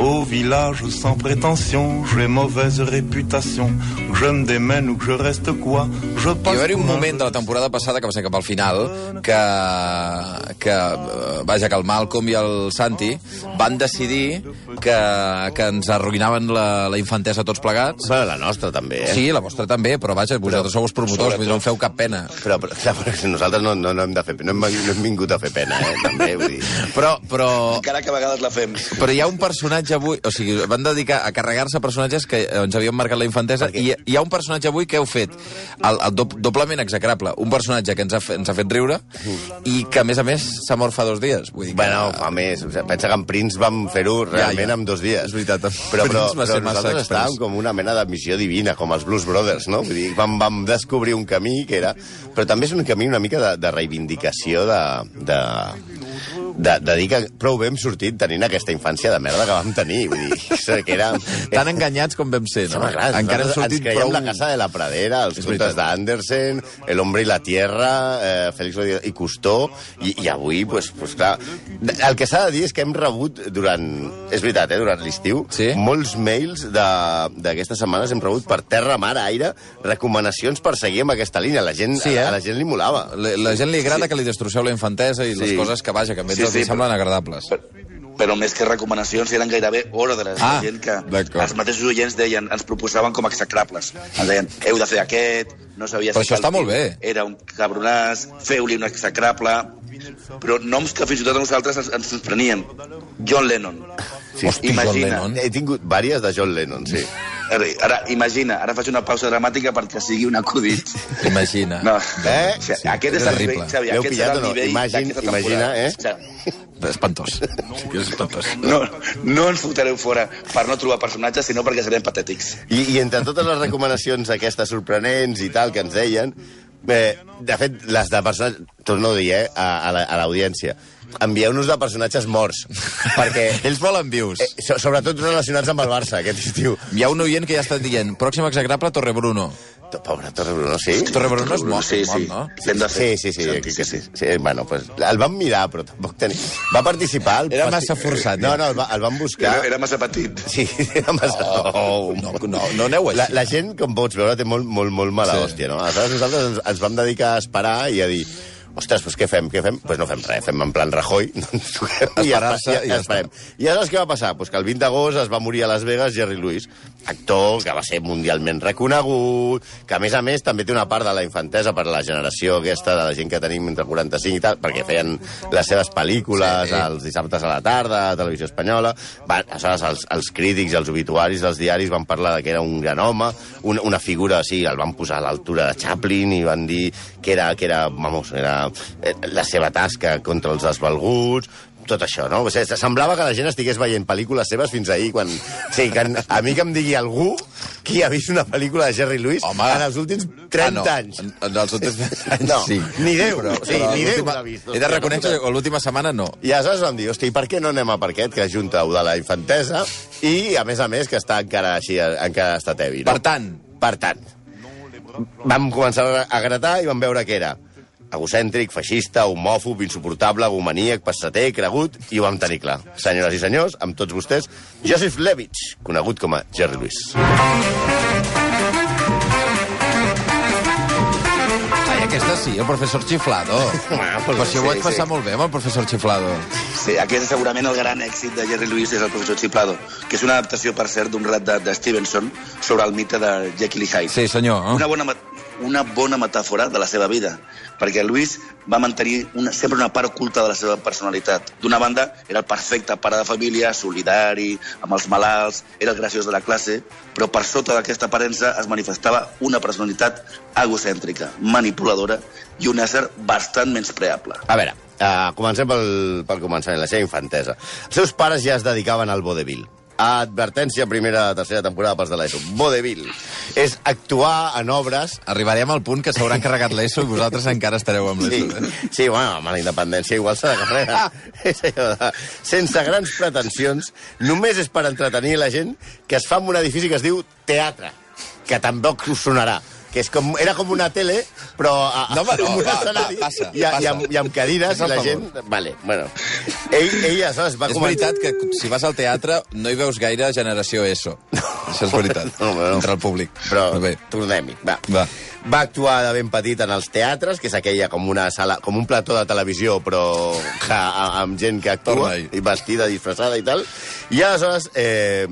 Au village sans prétention, j'ai mauvaise réputation. Je me démène ou que je reste quoi, je Hi passe va haver un moment de la temporada passada, que va ser cap al final, que, que eh, vaja, que el Malcolm i el Santi van decidir que, que ens arruïnaven la, la infantesa tots plegats. Bueno, la nostra també, eh? Sí, la vostra també, però vaja, vosaltres sou els promotors, vull dir, no feu cap pena. Però, però, clar, però nosaltres no, no, no hem de fer no hem, no hem vingut a fer pena, eh? També, vull dir... Però, però, Encara que a vegades la fem. però hi ha un personatge avui... O sigui, van dedicar a carregar-se personatges que eh, ens havien marcat la infantesa i hi ha un personatge avui que heu fet el, el do, doblement execrable. Un personatge que ens ha, fe- ens ha fet riure i que, a més a més, s'ha mort fa dos dies. Vull dir que... Bueno, a més, pensa que en Prince vam fer-ho realment ja. en dos dies. És veritat, Però, però, però nosaltres estàvem com una mena de missió divina, com els Blues Brothers, no? Vull dir, vam, vam descobrir un camí que era... Però també és un camí una mica de, de reivindicació de, de, de, de dir que prou bé hem sortit tenint aquesta infància de merda que vam tenir. Vull dir, que era... Tan enganyats com vam ser, no? Home, clar, Encara hem sortit ens creiem prou... la casa de la pradera, els contes d'Andersen, El hombre i la tierra, eh, Félix i Custó, i, i avui, pues, pues, clar, el que s'ha de dir és que hem rebut durant, és veritat, eh, durant l'estiu, Sí? molts mails d'aquestes setmanes hem rebut per terra, mar, aire, recomanacions per seguir amb aquesta línia. La gent, Sí, eh? a la gent li molava. La, la gent li agrada sí. que li destrosseu la infantesa i les Sí. coses que, vaja, que a ells Sí, els sí, semblen agradables. Però, però més que recomanacions eren gairebé ordres. Ah, la gent que els mateixos oients deien, ens proposaven com a execrables. Ens deien, heu de fer aquest, no sabia Però si això està molt bé. Era un cabronàs, feu-li un execrable... Però noms que fins i tot a nosaltres ens, ens sorprenien. John Lennon. Sí, Hosti, John imagina. Lennon. He tingut vàries de John Lennon, sí. Ara, ara, imagina, ara faig una pausa dramàtica perquè sigui un acudit. Imagina. No. Eh? O sigui, Sí, aquest és és el nivell, Xavi, aquest pillat serà el no? nivell Imagine- imagina, eh? O sigui, Espantós. Sí que és espantós. no, no ens fotreu fora per no trobar personatges, sinó perquè serem patètics. I, I entre totes les recomanacions aquestes sorprenents i tal que ens deien, eh, de fet, les de personatges... Torno a dir, eh, a, a la- a l'audiència. Envieu-nos de personatges morts, perquè... Ells volen vius. Eh, so, sobretot relacionats amb el Barça, aquest estiu. Hi ha un oient que ja està dient pròxim execrable, Torre Bruno. To- Pobre Torre Bruno, sí? Torre Bruno és mort, Sí, sí. no? Sí, sí, sí, aquí que sí. sí. Bueno, pues, el vam mirar, però tampoc tenia... Va participar... Al Era massa forçat, No, no, el, va, el vam buscar... Era, era massa petit. Sí, era massa... Oh, no, no, no aneu així. La, la gent, com pots veure, té molt, molt, molt mala Sí. sí. hòstia, no? Aleshores nosaltres ens, ens vam dedicar a esperar i a dir ostres, doncs què fem, què fem? Doncs pues no fem res, fem en plan Rajoy, no ens toquem i ja, ja, ja esperem. I aleshores què va passar? Pues que el 20 d'agost es va morir a Las Vegas Jerry Lewis, actor que va ser mundialment reconegut, que a més a més també té una part de la infantesa per la generació aquesta de la gent que tenim entre 45 i tal, perquè feien les seves pel·lícules Sí. sí. els dissabtes a la tarda, a Televisió Espanyola. Va, aleshores, els, els crítics i els obituaris dels diaris van parlar de que era un gran home, una, una figura, sí, el van posar a l'altura de Chaplin i van dir que era, que era, vamos, era la seva tasca contra els desvalguts, tot això, no? O sigui, semblava que la gent estigués veient pel·lícules seves fins ahir, quan... O sigui, que a mi que em digui algú qui ha vist una pel·lícula de Jerry Lewis Home. en els últims 30 ah, no. anys. En, en els últims anys, No, sí. ni Déu, Però, sí, però ni Déu l'ha vist. He de reconèixer que l'última setmana no. I aleshores vam dir, hosti, per què no anem a per aquest, que ajunta ho de la infantesa, i, a més a més, que està encara així, encara està tevi, no? Per tant, Per tant, vam començar a gratar i vam veure que era egocèntric, feixista, homòfob, insuportable, gomaníac, passater, cregut, i ho vam tenir clar. Senyores i senyors, amb tots vostès, Joseph Levitch, conegut com a Jerry Lewis. ai, aquesta sí, el professor Chiflado. Però si ho vaig sí, passar sí. molt bé amb el professor Chiflado. Sí, aquest és segurament el gran èxit de Jerry Lewis és el professor Chiflado, que és una adaptació, per cert, d'un rat de, de Stevenson sobre el mite de Jekyll i Hyde. Sí, senyor. Una bona, una bona metàfora de la seva vida, perquè Lewis va mantenir una, sempre una part oculta de la seva personalitat. D'una banda, era el perfecte pare de família, solidari, amb els malalts, era el graciós de la classe, però per sota d'aquesta aparença es manifestava una personalitat egocèntrica, manipuladora i un ésser bastant menyspreable. A veure, uh, comencem pel, pel començament, la seva infantesa. Els seus pares ja es dedicaven al vodevil. Advertència, primera, tercera temporada pas de l'ESO. Vodevil. És actuar en obres Arribarem al punt que s'hauran carregat l'ESO i vosaltres encara estareu amb Sí, l'ESO. Eh? sí, bueno, amb la independència igual s'ha de carregar. És allò de, sense grans pretensions, només és per entretenir la gent que es fa en un edifici que es diu teatre, que tampoc us sonarà. Que és com, era com una tele, però a, No, home, no, va, va, passa, i, a- i, passa. amb, i amb cadires, i la gent... Vale, bueno. Ell, ell aleshores va És començar... veritat que si vas al teatre no hi veus gaire generació ESO. Això és veritat. No, no. Entre el públic. Però Bé. tornem-hi, va. Va. Va actuar de ben petit en els teatres, que és aquella com una sala, com un plató de televisió, però que, a- amb gent que actua, i vestida, disfressada i tal. I aleshores, eh,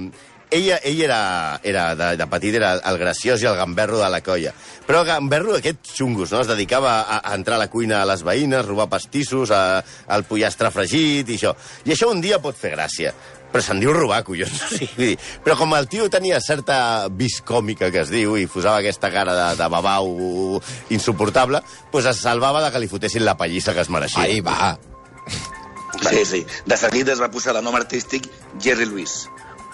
ella, ell era, era de, de petit era el graciós i el gamberro de la colla. Però el gamberro d'aquests xungos, no? Es dedicava a, a entrar a la cuina a les veïnes, robar pastissos, a, al pollastre fregit i això. I això un dia pot fer gràcia. Però se'n diu robar, collons. O sigui, però com el tio tenia certa vis còmica, que es diu, i posava aquesta cara de, de babau insuportable, doncs es salvava de que li fotessin la pallissa que es mereixia. Ai, va. Sí, sí. De seguida es va posar el nom artístic Jerry Lewis,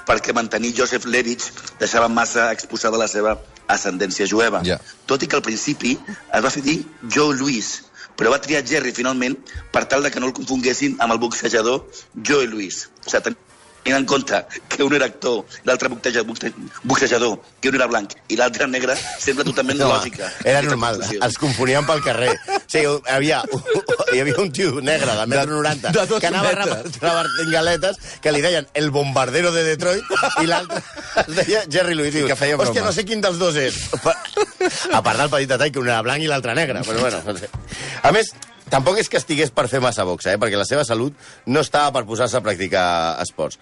perquè mantenir Joseph Levitch deixava massa exposada la seva ascendència jueva. Ja. Tot i que al principi es va fer dir Joe Louis, però va triar Jerry finalment per tal de que no el confonguessin amb el boxejador Joe Louis. O sigui, tenint en compte que un era actor i l'altre boxeja- boxe- boxejador, que un era blanc i l'altre negre, sembla totalment No, lògica. era normal, confusió. els confonien pel carrer. O sigui, hi havia, hi havia un tio negre de metro 90 de dos que anava metres. repartint galetes que li deien el bombardero de Detroit i l'altre es deia Jerry Lewis. Diu, que feia Hòstia, no sé quin dels dos és. A part del petit detall que un era blanc i l'altre negre. Però bueno, no sé. A més, tampoc és que estigués per fer massa boxa, eh? perquè la seva salut no estava per posar-se a practicar esports.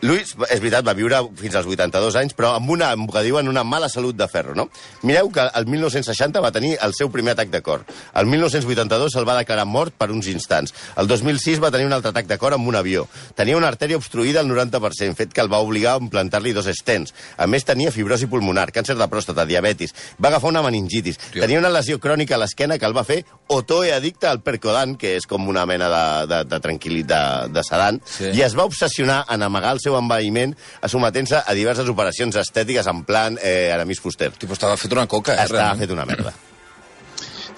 Luis, és veritat, va viure fins als 82 anys, però amb una, amb que diuen, una mala salut de ferro, no? Mireu que el 1960 va tenir el seu primer atac de cor. El 1982 se'l va declarar mort per uns instants. El 2006 va tenir un altre atac de cor amb un avió. Tenia una artèria obstruïda al 90%, fet que el va obligar a implantar-li dos estents. A més, tenia fibrosi pulmonar, càncer de pròstata, diabetis, va agafar una meningitis, Tio. tenia una lesió crònica a l'esquena que el va fer otoe addicte al percodan, que és com una mena de, de, de tranquil·litat, de, de sedant, Sí. i es va obsessionar en amagar el seu envaïment sometent-se a diverses operacions estètiques en plan eh, Aramis Fuster. Tipo, estava fet una coca, eh? Estava realment. fet una merda.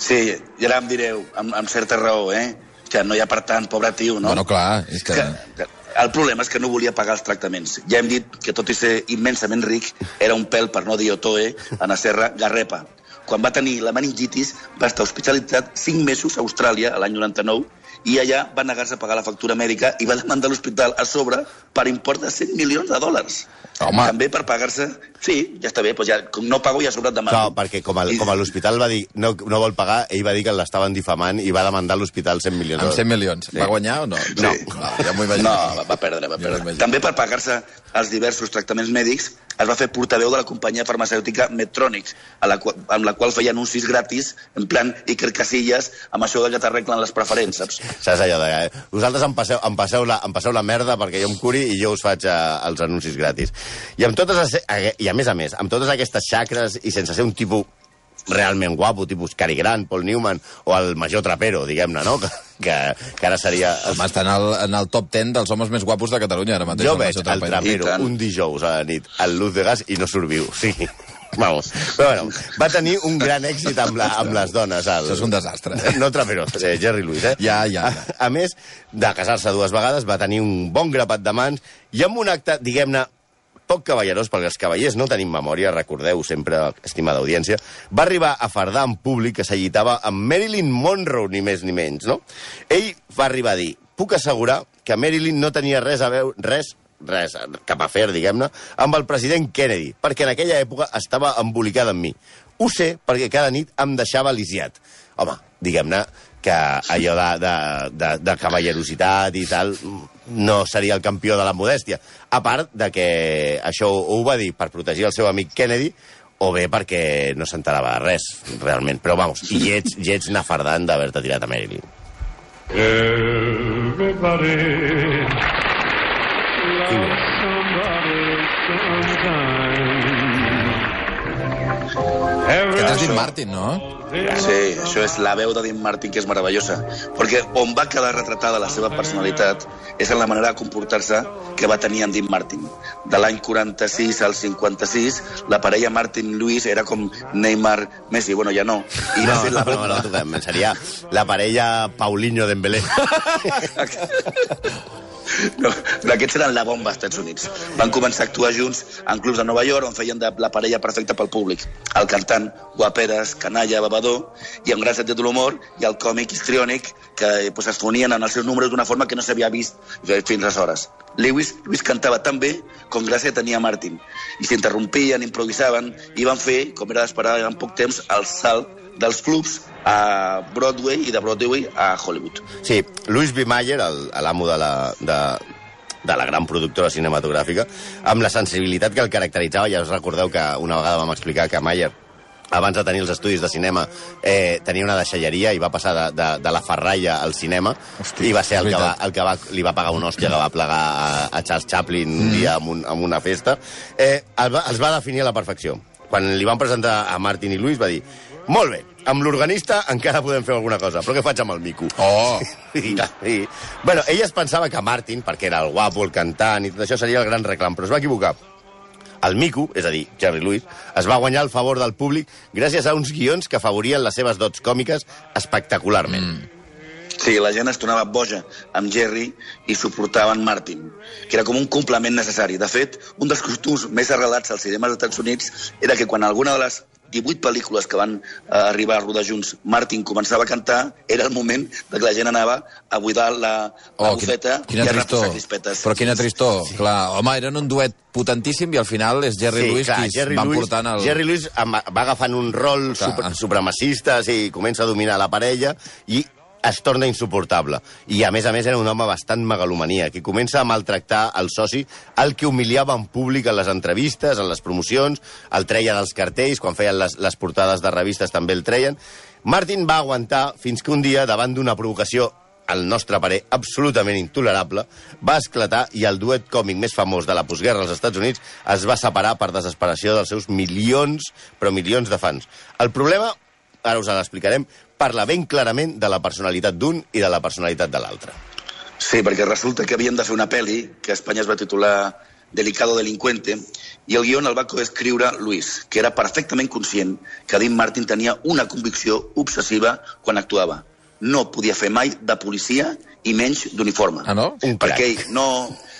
Sí, i ara em direu, amb, amb certa raó, eh? Que no hi ha per tant, pobre tio, no? Bueno, clar, és que... que, que el problema és que no volia pagar els tractaments. Ja hem dit que tot i ser immensament ric, era un pèl, per no dir otoe, a la serra Garrepa. Quan va tenir la meningitis, va estar hospitalitzat 5 mesos a Austràlia, a l'any 99, i allà va negar-se a pagar la factura mèdica i va demandar l'hospital a sobre per import de 100 milions de dòlars. Home. També per pagar-se... Sí, ja està bé, doncs ja, com no pago ja sobrat demano. No, perquè com, el, com a l'hospital va dir no, no vol pagar, ell va dir que l'estaven difamant i va demandar a l'hospital 100 milions. Amb 100 milions. Sí. Va guanyar o no? No. no ja m'ho imagino. No, va, va perdre, va Ja perdre. imagino. També per pagar-se els diversos tractaments mèdics es va fer portaveu de la companyia farmacèutica Medtronic, a la qual, amb la qual feia anuncis gratis, en plan Iker Casillas, amb això de que t'arreglen les preferents, saps? Saps allò de... Eh? Vosaltres em passeu, em, passeu la, em passeu la merda perquè jo em curi i jo us faig eh, els anuncis gratis. I, amb totes, les- eh, I a més a més, amb totes aquestes xacres i sense ser un tipus realment guapo, tipus Cary Grant, Paul Newman o el major trapero, diguem-ne, no? Que, que, que ara seria... Home, està en el, en el top 10 dels homes més guapos de Catalunya, ara mateix. Jo el veig el Trapero. trapero un dijous a la nit al Luz de Gas i no surt viu. Sí. Vamos. Però bueno, va tenir un gran èxit amb, la, amb les dones. El... Això és un desastre, eh? No Trapero, eh, Jerry Lewis, eh? Ja, ja. A, a més de casar-se dues vegades, va tenir un bon grapat de mans i amb un acte, diguem-ne, poc cavallerós, perquè els cavallers no tenim memòria, recordeu sempre, estimada audiència, va arribar a fardar en públic que s'allitava amb Marilyn Monroe, ni més ni menys, no? Ell va arribar a dir, puc assegurar que Marilyn no tenia res a veure, res res, cap afer, diguem-ne, amb el president Kennedy, perquè en aquella època estava embolicada amb mi. Ho sé perquè cada nit em deixava lisiat. Home, diguem-ne que allò de, de, de, de cavallerositat i tal no seria el campió de la modèstia. A part de que això ho va dir per protegir el seu amic Kennedy o bé perquè no s'enterava de res, realment. Però, vamos, i llets, llets anar fardant d'haver-te tirat a Marilyn. Everybody loves somebody sometime. Aquest és Dean Martin, no? Sí, això és la veu de Dean Martin, que és meravellosa. Perquè on va quedar retratada la seva personalitat és en la manera de comportar-se que va tenir en Dean Martin. De l'any 46 al 56, la parella Martin-Lewis era com Neymar-Messi. Bueno, ja no. I va No, ser la no, no, no, seria la parella Paulinho Dembélé. No, però aquests eren la bomba als Estats Units. Van començar a actuar junts en clubs de Nova York on feien de la parella perfecta pel públic. El cantant, guaperes, canalla, bevedor, i amb gran sentit de l'humor, i el còmic histriònic, que pues, es fonien en els seus números d'una forma que no s'havia vist fins aleshores. Lewis, Lewis cantava tan bé com gràcia tenia Martin. I s'interrompien, improvisaven, i van fer, com era d'esperar en poc temps, el salt dels clubs a Broadway i de Broadway a Hollywood. Sí, Louis B. Mayer, el- l'amo de la, de, de la gran productora cinematogràfica, amb la sensibilitat que el caracteritzava, ja us recordeu que una vegada vam explicar que Mayer abans de tenir els estudis de cinema, eh, tenia una deixalleria i va passar de, de, de la ferralla al cinema Hosti, i va ser el que, va, el que va, li va pagar una hòstia que va plegar a, a Charles Chaplin un dia en, un, en una festa. Eh, el va, els va definir a la perfecció. Quan li van presentar a Martin i Luis va dir molt bé, amb l'organista encara podem fer alguna cosa, però què faig amb el mico? Oh! I, i, bueno, ella es pensava que Martin, perquè era el guapo, el cantant i tot això, seria el gran reclam, però es va equivocar. El mico, és a dir, Jerry Lewis, es va guanyar el favor del públic gràcies a uns guions que afavorien les seves dots còmiques espectacularment. Mm. Sí, la gent es tornava boja amb Jerry i suportaven Martin, que era com un complement necessari. De fet, un dels costums més arrelats als cinemes dels Estats Units era que quan alguna de les 18 pel·lícules que van eh, arribar a rodar junts, Martin començava a cantar, era el moment de que la gent anava a buidar la, la Oh, bufeta quina, quina i a tristor. reposar crispetes. Però quina tristor. Sí. Clar, home, eren un duet potentíssim i al final és Jerry Lewis qui Jerry van Lewis, portant el... Jerry Lewis va agafant un rol Clar. super, supremacista, sí, comença a dominar la parella i es torna insuportable. I, a més a més, era un home bastant megalomania, que comença a maltractar el soci, el que humiliava en públic en les entrevistes, en les promocions, el treia dels cartells, quan feien les, les portades de revistes també el treien. Martin va aguantar fins que un dia, davant d'una provocació al nostre parer, absolutament intolerable, va esclatar i el duet còmic més famós de la postguerra als Estats Units es va separar per desesperació dels seus milions, però milions de fans. El problema, ara us l'explicarem, parla ben clarament de la personalitat d'un i de la personalitat de l'altre. Sí, perquè resulta que havien de fer una pel·li que a Espanya es va titular Delicado Delincuente i el guion el va coescriure Luis, que era perfectament conscient que Dean Martin tenia una convicció obsessiva quan actuava. No podia fer mai de policia i menys d'uniforme. Ah, no? Un perquè ell, no,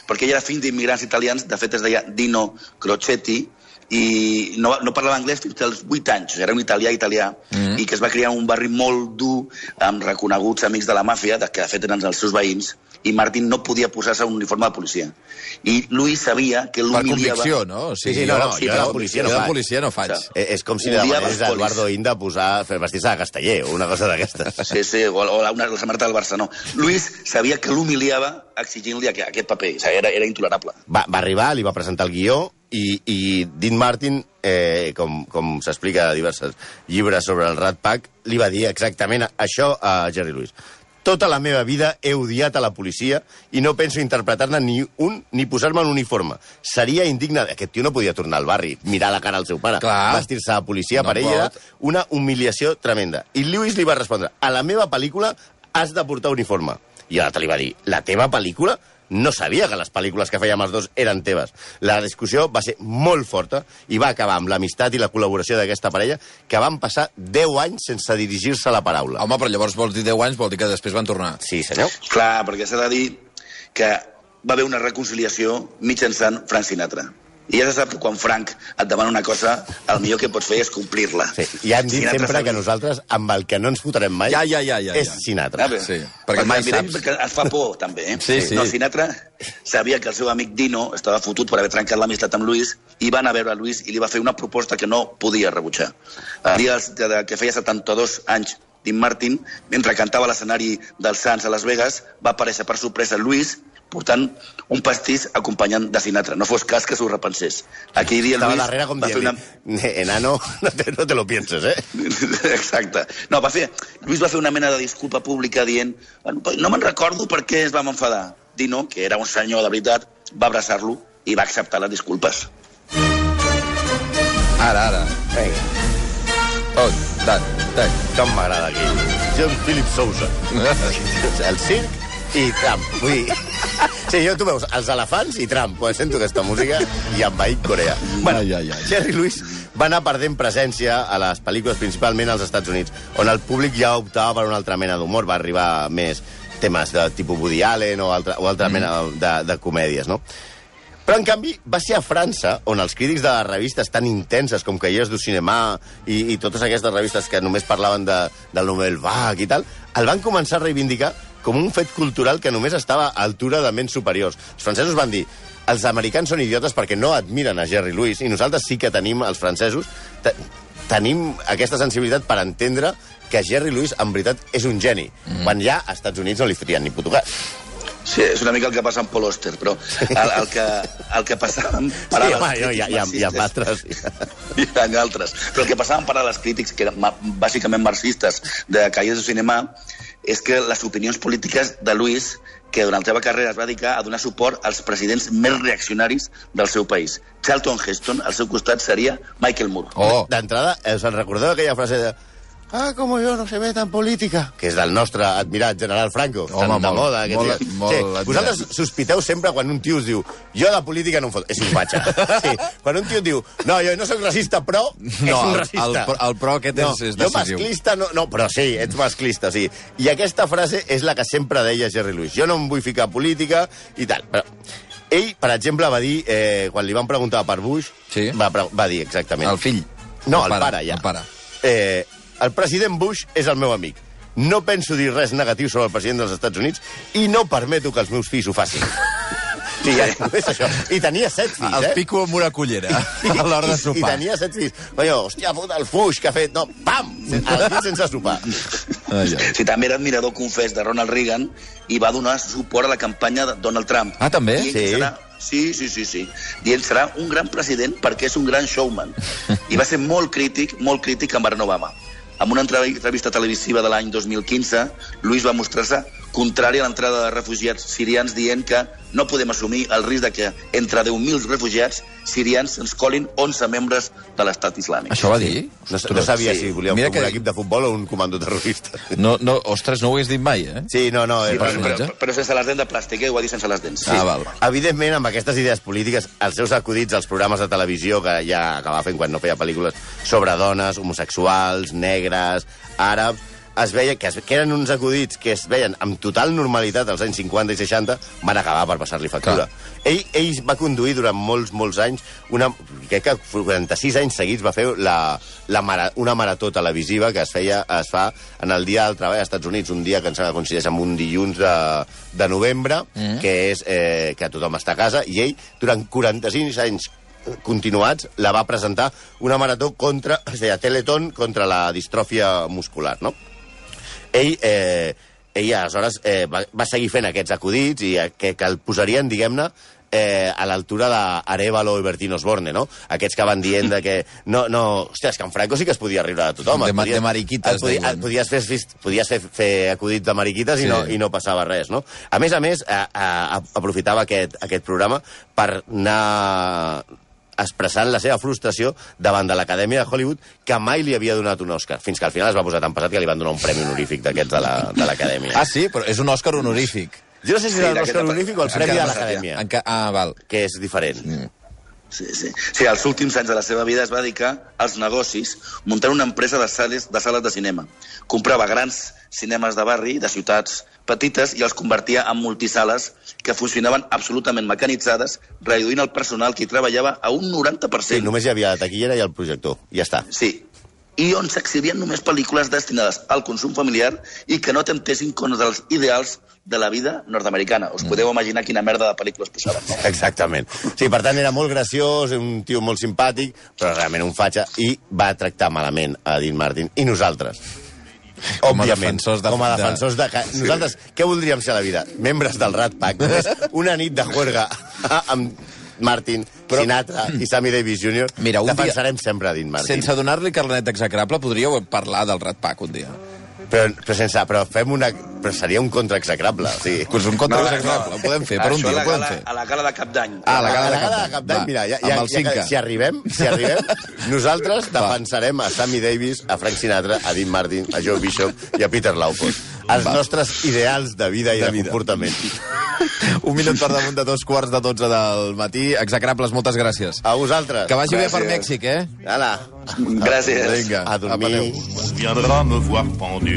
perquè ell era fill d'immigrants italians, de fet es deia Dino Crocetti, i no, no parlava anglès fins als 8 anys, era un italià italià, mm. i que es va criar en un barri molt dur, amb reconeguts amics de la màfia, de, que de fet eren els seus veïns, i Martin no podia posar-se un uniforme de policia. I Luis sabia que Per l'humiliava... convicció, no? O Sí, sí, no, no, sí, jo de però- policia jo no de faig. policia no faig. O sigui, és com si li Odiava demanés a. Eduardo Inda posar, fer vestir-se de casteller o una cosa d'aquestes. Sí, sí, o, o una, la samarreta del Barça, no. Luis sabia que l'humiliava exigint-li aquest, aquest paper. O sigui, era, era intolerable. Va, va arribar, li va presentar el guió i, i Dean Martin, eh, com, com s'explica a diversos llibres sobre el Rat Pack, li va dir exactament això a Jerry Lewis. Tota la meva vida he odiat a la policia i no penso interpretar-ne ni un ni posar-me un uniforme. Seria indigne... Aquest tio no podia tornar al barri, mirar la cara al seu pare, vestir-se de policia, No per ell era una humiliació tremenda. I Lewis li va respondre, a la meva pel·lícula has de portar uniforme. I l'altre li va dir, la teva pel·lícula? No sabia que les pel·lícules que fèiem els dos eren teves. La discussió va ser molt forta i va acabar amb l'amistat i la col·laboració d'aquesta parella que van passar 10 anys sense dirigir-se la paraula. Home, però llavors vols dir 10 anys, vol dir que després van tornar. Sí, senyor. Clar, perquè s'ha de dir que va haver una reconciliació mitjançant Frank Sinatra. I ja se sap que quan Frank et demana una cosa, el millor que pots fer és complir-la. Sí. I hem dit Sinatra sempre que nosaltres, amb el que no ens fotrem mai, Ja, ja, ja, ja, és ja. Sinatra. Ah, bé. Sí, perquè mai saps. Que et fa por, també, eh? Sí, sí. No, Sinatra sabia que el seu amic Dino estava fotut per haver trencat l'amistat amb Luis i va anar a veure a Luis i li va fer una proposta que no podia rebutjar. El dia que feia 72 anys Dean Martin, mentre cantava a l'escenari dels Sants a Las Vegas, va aparèixer per sorpresa Luis portant un pastís acompanyant de Sinatra. No fos cas que s'ho repensés. Aquell dia Estava Luis darrere com va fer dient, una... enano, no te, no te lo pienses, eh? Exacte. No, va fer... Lluís va fer una mena de disculpa pública dient "Bueno, no me'n recordo per què es vam enfadar. Dino, que era un senyor de veritat, va abraçar-lo i va acceptar les disculpes. Ara, ara. Vinga, Oh, tant, tant. com m'agrada aquí. John Philip Sousa. El circ i Trump. Vull dir... Sí, jo, tu veus, els elefants i Trump. Quan sento aquesta música i envaït Corea. Bueno, Ai, ai, ai. Jerry Lewis va anar perdent presència a les pel·lícules, principalment als Estats Units, on el públic ja optava per una altra mena d'humor, va arribar més temes de tipus Woody Allen o altra, o altra mm. mena de, de comèdies, no? Però, en canvi, va ser a França, on els crítics de les revistes tan intenses com Cahiers du Cinema i, i totes aquestes revistes que només parlaven de, del Nouvelle Vague i tal, el van començar a reivindicar com un fet cultural que només estava a altura de ments superiors. Els francesos van dir els americans són idiotes perquè no admiren a Jerry Lewis i nosaltres sí que tenim, els francesos, te tenim aquesta sensibilitat per entendre que Jerry Lewis, en veritat, és un geni, mm. quan ja als Estats Units no li fotien ni puto. Sí, és una mica el que passa amb Paul Oster, però el, el, que, el que passava amb Sí, home, jo, hi, ha, hi, ha, hi ha altres. Hi ha altres. Però el que passava amb parar les crítics, que eren ma- bàsicament marxistes, de Calles de Cinema, és que les opinions polítiques de Luis que durant la seva carrera es va dedicar a donar suport als presidents més reaccionaris del seu país. Charlton Heston, al seu costat, seria Michael Moore. Oh, D'entrada, us en recordeu aquella frase de Ah, como yo no se meta en política. Que és del nostre admirat general Franco. Home, tan de molt, moda. Aquest molt- dia. molt sí, admirat. vosaltres sospiteu sempre quan un tio us diu jo de política no em fot... És un fatxa. Sí, quan un tio diu no, jo no sóc racista, però és No, un el- racista. el pro- el pro aquest no, és- és Jo decisiu. masclista no... No, però sí, ets masclista, sí. I aquesta frase és la que sempre deia Jerry Lewis. Jo no em vull ficar política i tal. Però ell, per exemple, va dir, eh, quan li van preguntar per Bush, Sí. va, va dir exactament... el fill. No, el pare, ja. El pare. Eh, el president Bush és el meu amic. No penso dir res negatiu sobre el president dels Estats Units i no permeto que els meus fills ho facin. Sí, ja, és això. I tenia set fills, El eh? pico amb una cullera a l'hora de I, I sopar. tenia set fills. Coño, hòstia puta, el fuix que ha fet... No, pam! El fill sense sopar. Ai, ai. Sí, també era admirador confés de Ronald Reagan i va donar suport a la campanya de Donald Trump. Ah, també? Dient Sí. Serà, sí, sí, sí, sí. Dient serà un gran president perquè és un gran showman. I va ser molt crític, molt crític amb Barack Obama. En una entrev- entrevista televisiva de l'any 2015, Luis va mostrar-se contrari a l'entrada de refugiats sirians dient que no podem assumir el risc de que entre 10.000 refugiats sirians ens colin 11 membres de l'estat islàmic. Això va dir? No, no sabia sí. si volia un, Mira un que- equip de futbol o un comando terrorista. No, no, ostres, no ho hagués dit mai, eh? Sí, no, no. Sí, eh, però, però, però sense les dents de plàstic, eh? Ho va dir sense les dents. Ah, val. Evidentment, amb aquestes idees polítiques, els seus acudits als programes de televisió que ja acabava fent quan no feia pel·lícules sobre dones, homosexuals, negres, àrabs, es veia que, es, que eren uns acudits que es veien amb total normalitat als anys 50 i 60, van acabar per passar-li factura. Ell, ell va conduir durant molts, molts anys, una, crec que 46 anys seguits va fer la, la mara, una marató televisiva que es feia es fa en el Dia del Treball als Estats Units, un dia que que coincideix amb un dilluns de, de novembre, mm. que és eh, que tothom està a casa, i ell, durant 45 anys continuats, la va presentar una marató contra, es deia Teleton, contra la distròfia muscular, no? Ell, eh, ell aleshores eh, va, va seguir fent aquests acudits i eh, que, que el posarien, diguem-ne, eh, a l'altura d'Arevalo i Bertino Osborne, no? Aquests que van dient de que... No, no... Hòstia, és que en Franco sí que es podia riure de tothom. De podies- de mariquites, et Podies, et podies, fer, podies fer, fer acudits de mariquites Sí. i, no, i no passava res, no? A més a més, a, a, a, aprofitava aquest, aquest programa per anar expressant la seva frustració davant de l'Acadèmia de Hollywood, que mai li havia donat un Òscar, fins que al final es va posar tan pesat que li van donar un premi honorífic d'aquests de la- de l'Acadèmia. Ah, sí? Però és un Òscar honorífic. Jo no sé si Sí, d'aquesta l'Òscar honorífic o el premi de l'Acadèmia, Enca... Ah, val. que és diferent. Sí, sí. Sí, als últims anys de la seva vida es va dedicar als negocis, muntant una empresa de sales de, sales de cinema. Comprava grans cinemes de barri, de ciutats petites, i els convertia en multisales que funcionaven absolutament mecanitzades, reduint el personal que hi treballava a un 90%. Sí, només hi havia la taquillera i el projector. I ja està. Sí. I on s'exhibien només pel·lícules destinades al consum familiar i que no temptessin contra els ideals de la vida nord-americana. Us podeu imaginar quina merda de pel·lícules posaven. No? Exactament. Sí, per tant, era molt graciós, un tio molt simpàtic, però realment un fatxa, i va tractar malament a Dean Martin. I nosaltres? Com a defensors de- com a de- defensors de... de... Nosaltres, què voldríem ser a la vida? Membres del Rat Pack. Només una nit de juerga amb Martin, però... Sinatra i Sammy Davis Jr. Mira, un dia- Defensarem sempre a Dean Martin. Sense donar-li carnet execrable, podríeu parlar del Rat Pack un dia. Però, però, sense, però fem una... Però seria un contraexecrable. O sigui, Pues un contra execrable, ho podem fer, per un dia, a la ho podem gala, fer. a la gala de cap d'any. Ah, la a la gala de Cap d'Any. mira, ja, ja, ja, Cinca. si arribem, si arribem, nosaltres defensarem a Sammy Davis, a Frank Sinatra, a Dean Martin, a Joe Bishop i a Peter Laupos. Els Va. nostres ideals de vida i de, De vida. comportament. Un minut per damunt de dos quarts de dotze del matí. Execrables, moltes gràcies. A vosaltres. Que vagi bé per Gràcies. Mèxic, eh? Ala. Gràcies. Vinga, A dormir. apateu. viendra me voir pendu,